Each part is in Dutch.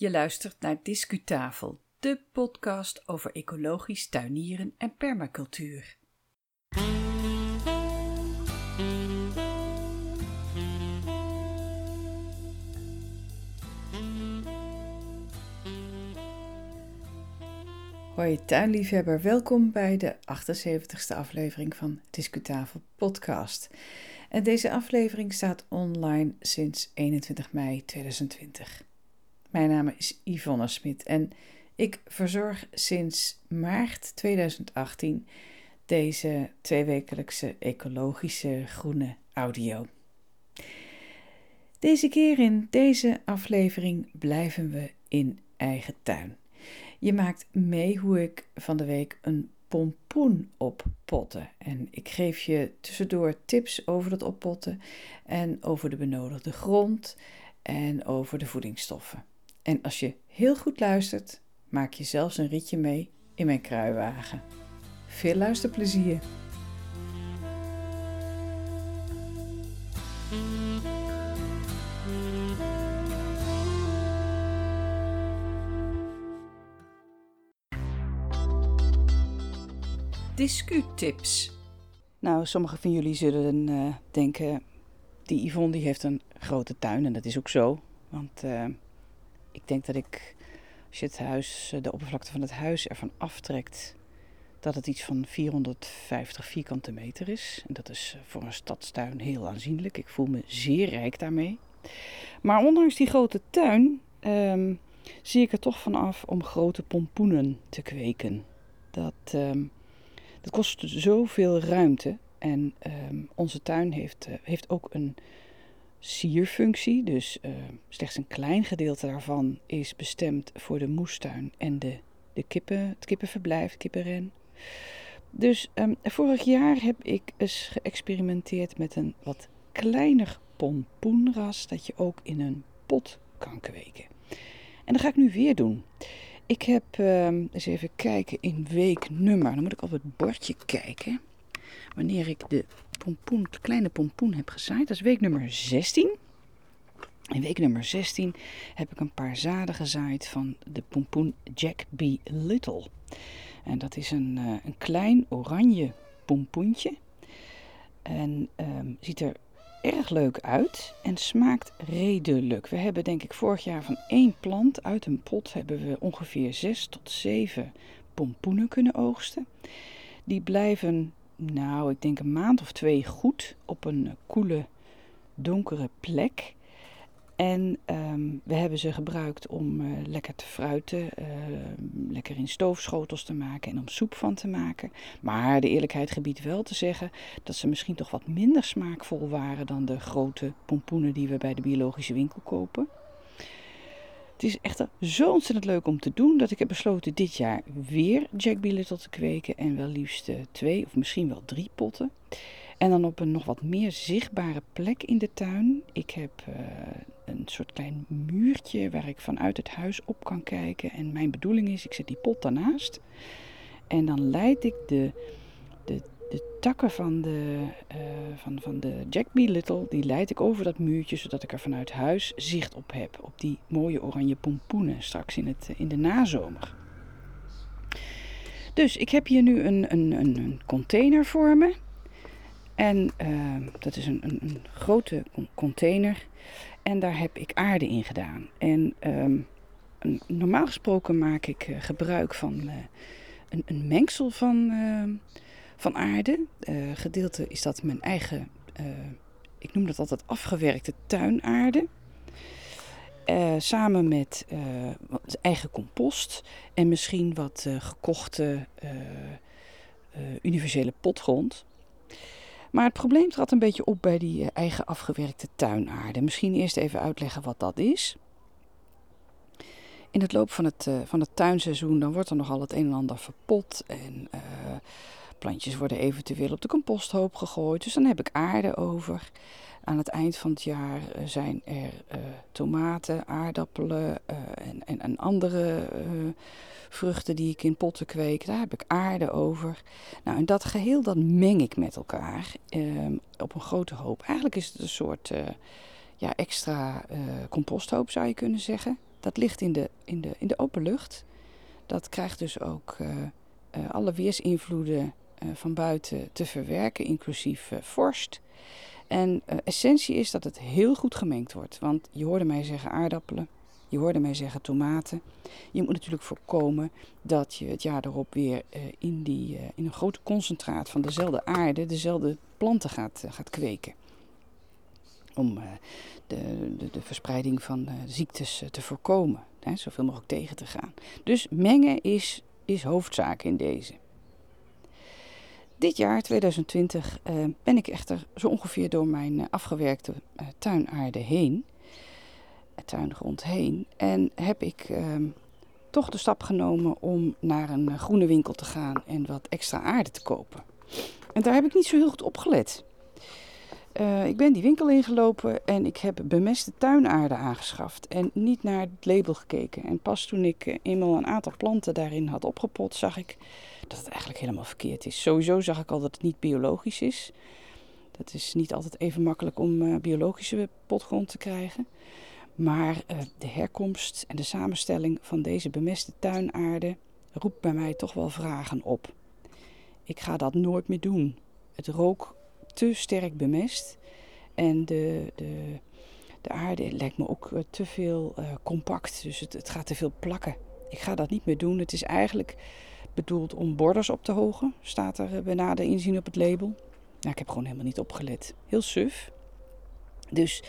Je luistert naar Discutafel, de podcast over ecologisch tuinieren en permacultuur. Hoi tuinliefhebber, welkom bij de 78ste aflevering van Discutafel podcast. En deze aflevering staat online sinds 21 mei 2020. Mijn naam is Yvonne Smit en ik verzorg sinds maart 2018 deze tweewekelijkse ecologische groene audio. Deze keer in deze aflevering blijven we in eigen tuin. Je maakt mee hoe ik van de week een pompoen oppotten. En ik geef je tussendoor tips over het oppotten en over de benodigde grond en over de voedingsstoffen. En als je heel goed luistert, maak je zelfs een ritje mee in mijn kruiwagen. Veel luisterplezier! Discutips. Nou, sommigen van jullie zullen uh, denken, die Yvonne die heeft een grote tuin en dat is ook zo. Want uh, ik denk dat ik, als je het huis, de oppervlakte van het huis ervan aftrekt, dat het iets van 450 vierkante meter is. En dat is voor een stadstuin heel aanzienlijk. Ik voel me zeer rijk daarmee. Maar ondanks die grote tuin um, zie ik er toch vanaf om grote pompoenen te kweken. Dat, um, dat kost zoveel ruimte. En um, onze tuin heeft, uh, heeft ook een sierfunctie. Dus uh, slechts een klein gedeelte daarvan is bestemd voor de moestuin en de, de kippen, het kippenverblijf, kippenren. Dus um, vorig jaar heb ik eens geëxperimenteerd met een wat kleiner pompoenras dat je ook in een pot kan kweken. En dat ga ik nu weer doen. Ik heb, um, eens even kijken in weeknummer, dan moet ik op het bordje kijken. Wanneer ik de pompoen, kleine pompoen heb gezaaid. Dat is week nummer 16. In week nummer 16 heb ik een paar zaden gezaaid van de pompoen Jack B. Little. En dat is een, uh, een klein oranje pompoentje. En um, ziet er erg leuk uit en smaakt redelijk. We hebben denk ik vorig jaar van één plant uit een pot hebben we ongeveer 6 tot 7 pompoenen kunnen oogsten. Die blijven nou, ik denk een maand of twee goed op een koele, donkere plek. En um, we hebben ze gebruikt om uh, lekker te fruiten, uh, lekker in stoofschotels te maken en om soep van te maken. Maar de eerlijkheid gebiedt wel te zeggen dat ze misschien toch wat minder smaakvol waren dan de grote pompoenen die we bij de biologische winkel kopen. Het is echter zo ontzettend leuk om te doen dat ik heb besloten dit jaar weer Jack B. Te kweken. En wel liefst uh, twee of misschien wel drie potten. En dan op een nog wat meer zichtbare plek in de tuin. Ik heb uh, een soort klein muurtje waar ik vanuit het huis op kan kijken. En mijn bedoeling is, ik zet die pot daarnaast. En dan leid ik de, de takken van de, uh, van, van de Jack B. Little, die leid ik over dat muurtje, zodat ik er vanuit huis zicht op heb. Op die mooie oranje pompoenen straks in, het, in de nazomer. Dus ik heb hier nu een, een, een, container voor me. En uh, dat is een, een, een, grote container. En daar heb ik aarde in gedaan. En um, normaal gesproken maak ik uh, gebruik van een, een, mengsel van ehm, van aarde. Uh, gedeelte is dat mijn eigen, uh, ik noem dat altijd afgewerkte tuinaarde. Uh, samen met eigen compost en misschien wat gekochte universele potgrond. Maar het probleem trad een beetje op bij die eigen afgewerkte tuinaarde. Misschien eerst even uitleggen wat dat is. In het loop van het, van het tuinseizoen dan wordt er nogal het een en ander verpot en Plantjes worden eventueel op de composthoop gegooid, dus dan heb ik aarde over. Aan het eind van het jaar eh, zijn er uh, tomaten, aardappelen en, en, en, andere vruchten die ik in potten kweek. Daar heb ik aarde over. Nou, en dat geheel dat meng ik met elkaar ehm, op een grote hoop. Eigenlijk is het een soort ja, extra composthoop zou je kunnen zeggen. dat ligt in de, in, de, in de open lucht. Dat krijgt dus ook alle weersinvloeden van buiten te verwerken, inclusief vorst. En essentie is dat het heel goed gemengd wordt. Want je hoorde mij zeggen aardappelen, je hoorde mij zeggen tomaten. Je moet natuurlijk voorkomen dat je het jaar erop weer in, die, in een grote concentraat van dezelfde aarde dezelfde planten gaat, gaat kweken. Om de, de, de, verspreiding van ziektes te voorkomen, hè, zoveel mogelijk tegen te gaan. Dus mengen is, is hoofdzaak in deze. Dit jaar, 2020, ben ik echter zo ongeveer door mijn afgewerkte tuinaarde heen tuingrond heen. En heb ik ehm, toch de stap genomen om naar een groene winkel te gaan en wat extra aarde te kopen. En daar heb ik niet zo heel goed op gelet. Uh, ik ben die winkel ingelopen en ik heb bemeste tuinaarde aangeschaft en niet naar het label gekeken. En pas toen ik uh, eenmaal een aantal planten daarin had opgepot, zag ik dat het eigenlijk helemaal verkeerd is. Sowieso zag ik al dat het niet biologisch is. Dat is niet altijd even makkelijk om uh, biologische potgrond te krijgen. Maar de herkomst en de samenstelling van deze bemeste tuinaarde roept bij mij toch wel vragen op. Ik ga dat nooit meer doen. Het rook te sterk bemest en de, de, de aarde lijkt me ook uh, te veel uh, compact, dus het, het gaat te veel plakken. Ik ga dat niet meer doen. Het is eigenlijk bedoeld om borders op te hogen, staat er bij nader inzien op het label. Nou, ik heb gewoon helemaal niet opgelet. Heel suf. Dus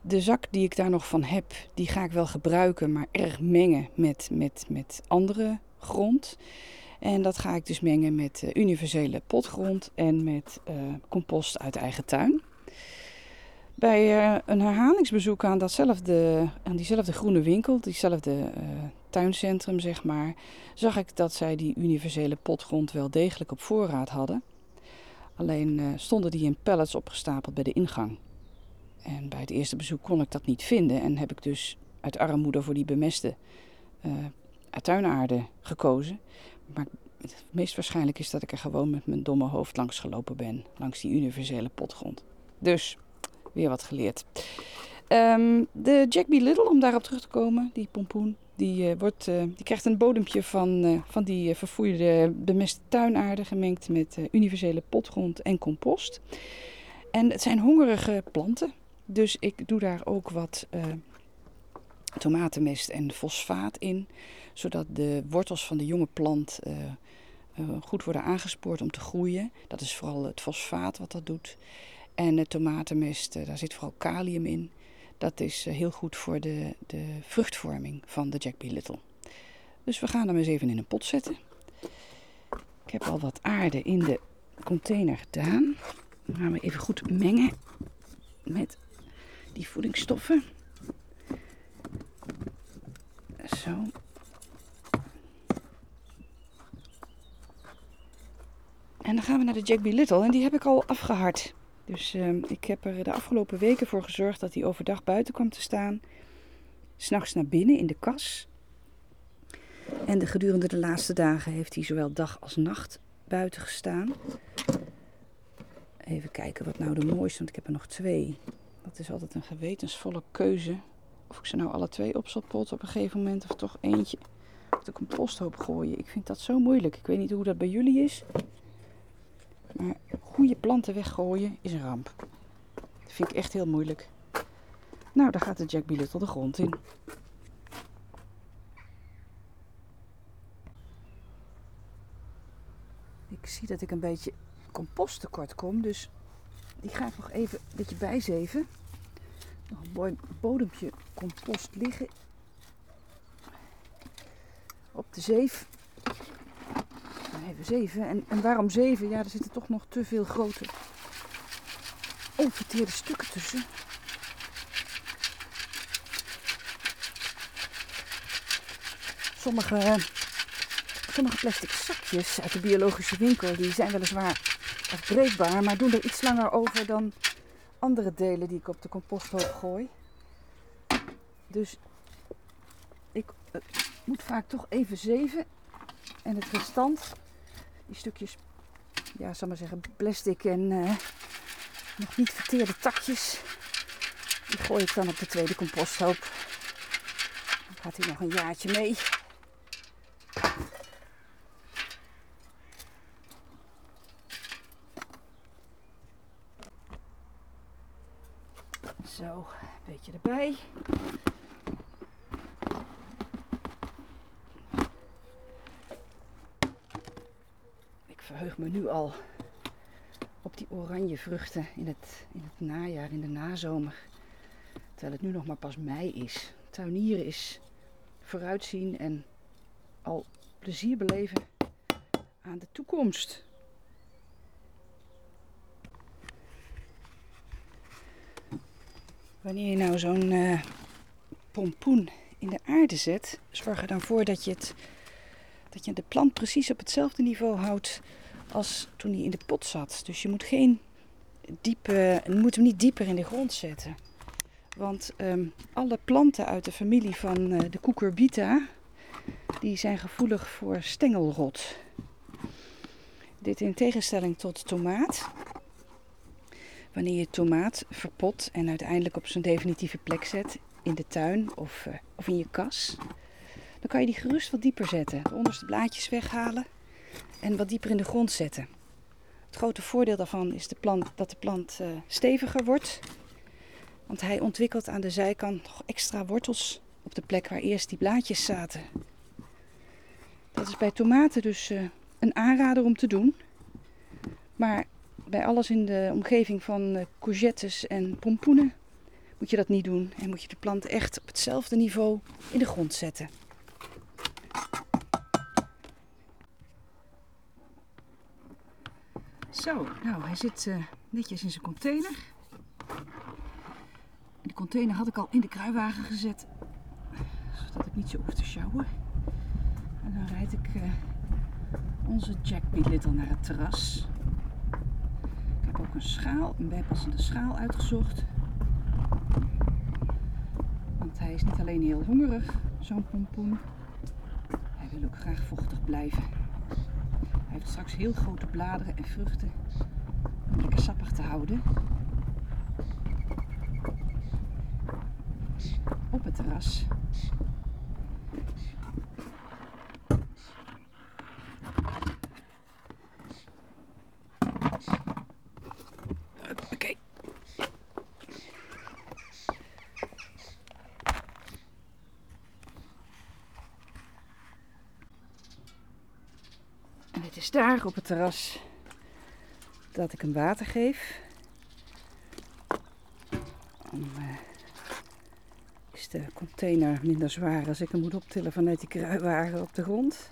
de zak die ik daar nog van heb, die ga ik wel gebruiken, maar erg mengen met, met, met andere grond. En dat ga ik dus mengen met uh, universele potgrond en met uh, compost uit eigen tuin. Bij uh, een herhalingsbezoek aan, datzelfde, aan diezelfde groene winkel, diezelfde tuincentrum zeg maar, zag ik dat zij die universele potgrond wel degelijk op voorraad hadden. Alleen stonden die in pallets opgestapeld bij de ingang. En bij het eerste bezoek kon ik dat niet vinden en heb ik dus uit armoede voor die bemeste tuinaarde gekozen. Maar het meest waarschijnlijk is dat ik er gewoon met mijn domme hoofd langs gelopen ben, langs die universele potgrond. Dus weer wat geleerd. Um, de Jack B. Little, om daarop terug te komen, die pompoen, die, uh, wordt, uh, die krijgt een bodempje van, uh, van die verfoeide bemeste tuinaarde gemengd met universele potgrond en compost. En het zijn hongerige planten. Dus ik doe daar ook wat tomatenmest en fosfaat in, zodat de wortels van de jonge plant uh, uh, goed worden aangespoord om te groeien. Dat is vooral het fosfaat wat dat doet. En de tomatenmest, daar zit vooral kalium in. Dat is heel goed voor de, de vruchtvorming van de Jack B. Little. Dus we gaan hem eens even in een pot zetten. Ik heb al wat aarde in de container gedaan. Dan gaan we even goed mengen met die voedingsstoffen. Zo. En dan gaan we naar de Jack B. Little en die heb ik al afgehard. Dus uh, ik heb er de afgelopen weken voor gezorgd dat hij overdag buiten kwam te staan. S'nachts naar binnen in de kas. En de gedurende de laatste dagen heeft hij zowel dag als nacht buiten gestaan. Even kijken wat nou de mooiste, want ik heb er nog twee. Dat is altijd een gewetensvolle keuze. Of ik ze nou alle twee op op een gegeven moment. Of toch eentje op de composthoop gooien. Ik vind dat zo moeilijk. Ik weet niet hoe dat bij jullie is. Maar goede planten weggooien is een ramp. Dat vind ik echt heel moeilijk. Nou, daar gaat de Jack Billet de grond in. Ik zie dat ik een beetje compost tekort kom. Dus die ga ik nog even een beetje bijzeven. Nog een mooi bodempje compost liggen. Op de zeef. Even zeven. En, en waarom zeven? Ja, er zitten toch nog te veel grote onverteerde stukken tussen. Sommige, sommige plastic zakjes uit de biologische winkel die zijn weliswaar afbreekbaar, maar doen er iets langer over dan andere delen die ik op de composthoop gooi. Dus ik uh, moet vaak toch even zeven. En het restant, die stukjes, ja, zal maar zeggen, plastic en uh, nog niet verteerde takjes, die gooi ik dan op de tweede composthoop. Gaat hij nog een jaartje mee. Zo, een beetje erbij. Ik verheug me nu al op die oranje vruchten in het, in het najaar, in de nazomer. Terwijl het nu nog maar pas mei is. Tuinieren is vooruitzien en al plezier beleven aan de toekomst. Wanneer je nou zo'n uh, pompoen in de aarde zet, zorg er dan voor dat je, het, dat je de plant precies op hetzelfde niveau houdt als toen hij in de pot zat. Dus je moet, geen diepe, moet hem niet dieper in de grond zetten. Want um, alle planten uit de familie van uh, de cucurbita, die zijn gevoelig voor stengelrot. Dit in tegenstelling tot tomaat. Wanneer je tomaat verpot en uiteindelijk op zijn definitieve plek zet in de tuin of, uh, of in je kas, dan kan je die gerust wat dieper zetten. De onderste blaadjes weghalen en wat dieper in de grond zetten. Het grote voordeel daarvan is de plant, dat de plant uh, steviger wordt. Want hij ontwikkelt aan de zijkant nog extra wortels op de plek waar eerst die blaadjes zaten. Dat is bij tomaten dus uh, een aanrader om te doen. Maar bij alles in de omgeving van uh, courgettes en pompoenen moet je dat niet doen. En moet je de plant echt op hetzelfde niveau in de grond zetten. Zo, nou hij zit uh, netjes in zijn container. De container had ik al in de kruiwagen gezet, zodat ik niet zo hoef te sjouwen. En dan rijd ik uh, onze Jack B. Little naar het terras. Ik heb ook een schaal, een bijpassende schaal uitgezocht. Want hij is niet alleen heel hongerig, zo'n pompoen. Hij wil ook graag vochtig blijven. Heeft straks heel grote bladeren en vruchten om lekker sappig te houden. Op het terras. Oké. En het daar op het terras dat ik hem water geef. Uh, is de container minder zwaar als ik hem moet optillen vanuit die kruiwagen op de grond.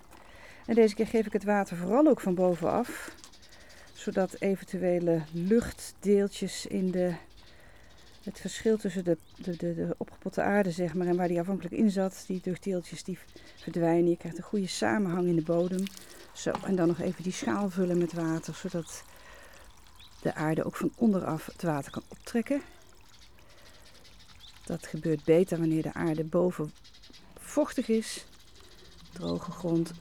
En deze keer geef ik het water vooral ook van bovenaf. Zodat eventuele luchtdeeltjes in de, het verschil tussen de, de, de, de opgepotte aarde zeg maar, en waar die afhankelijk in zat, die luchtdeeltjes die verdwijnen. Je krijgt een goede samenhang in de bodem. Zo, en dan nog even die schaal vullen met water, zodat de aarde ook van onderaf het water kan optrekken. Dat gebeurt beter wanneer de aarde boven vochtig is. Droge grond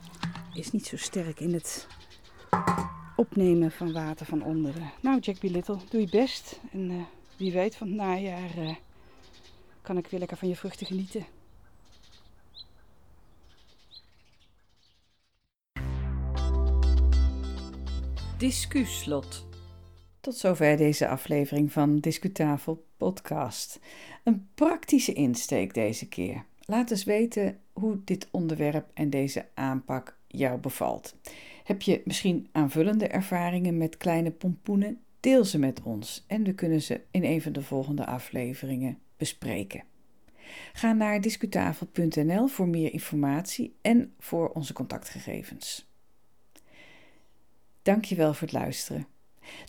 is niet zo sterk in het opnemen van water van onderen. Nou, Jack B. Little, doe je best. En uh, wie weet van het najaar uh, kan ik weer lekker van je vruchten genieten. Discuslot. Tot zover deze aflevering van Discutafel Podcast. Een praktische insteek deze keer. Laat eens weten hoe dit onderwerp en deze aanpak jou bevalt. Heb je misschien aanvullende ervaringen met kleine pompoenen? Deel ze met ons en we kunnen ze in een van de volgende afleveringen bespreken. Ga naar discutafel.nl voor meer informatie en voor onze contactgegevens. Dankjewel voor het luisteren.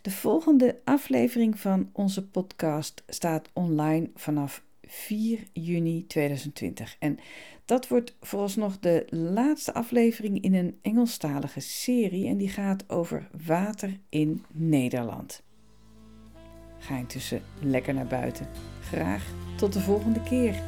De volgende aflevering van onze podcast staat online vanaf 4 juni 2020. En dat wordt vooralsnog de laatste aflevering in een Engelstalige serie en die gaat over water in Nederland. Ga intussen lekker naar buiten. Graag tot de volgende keer.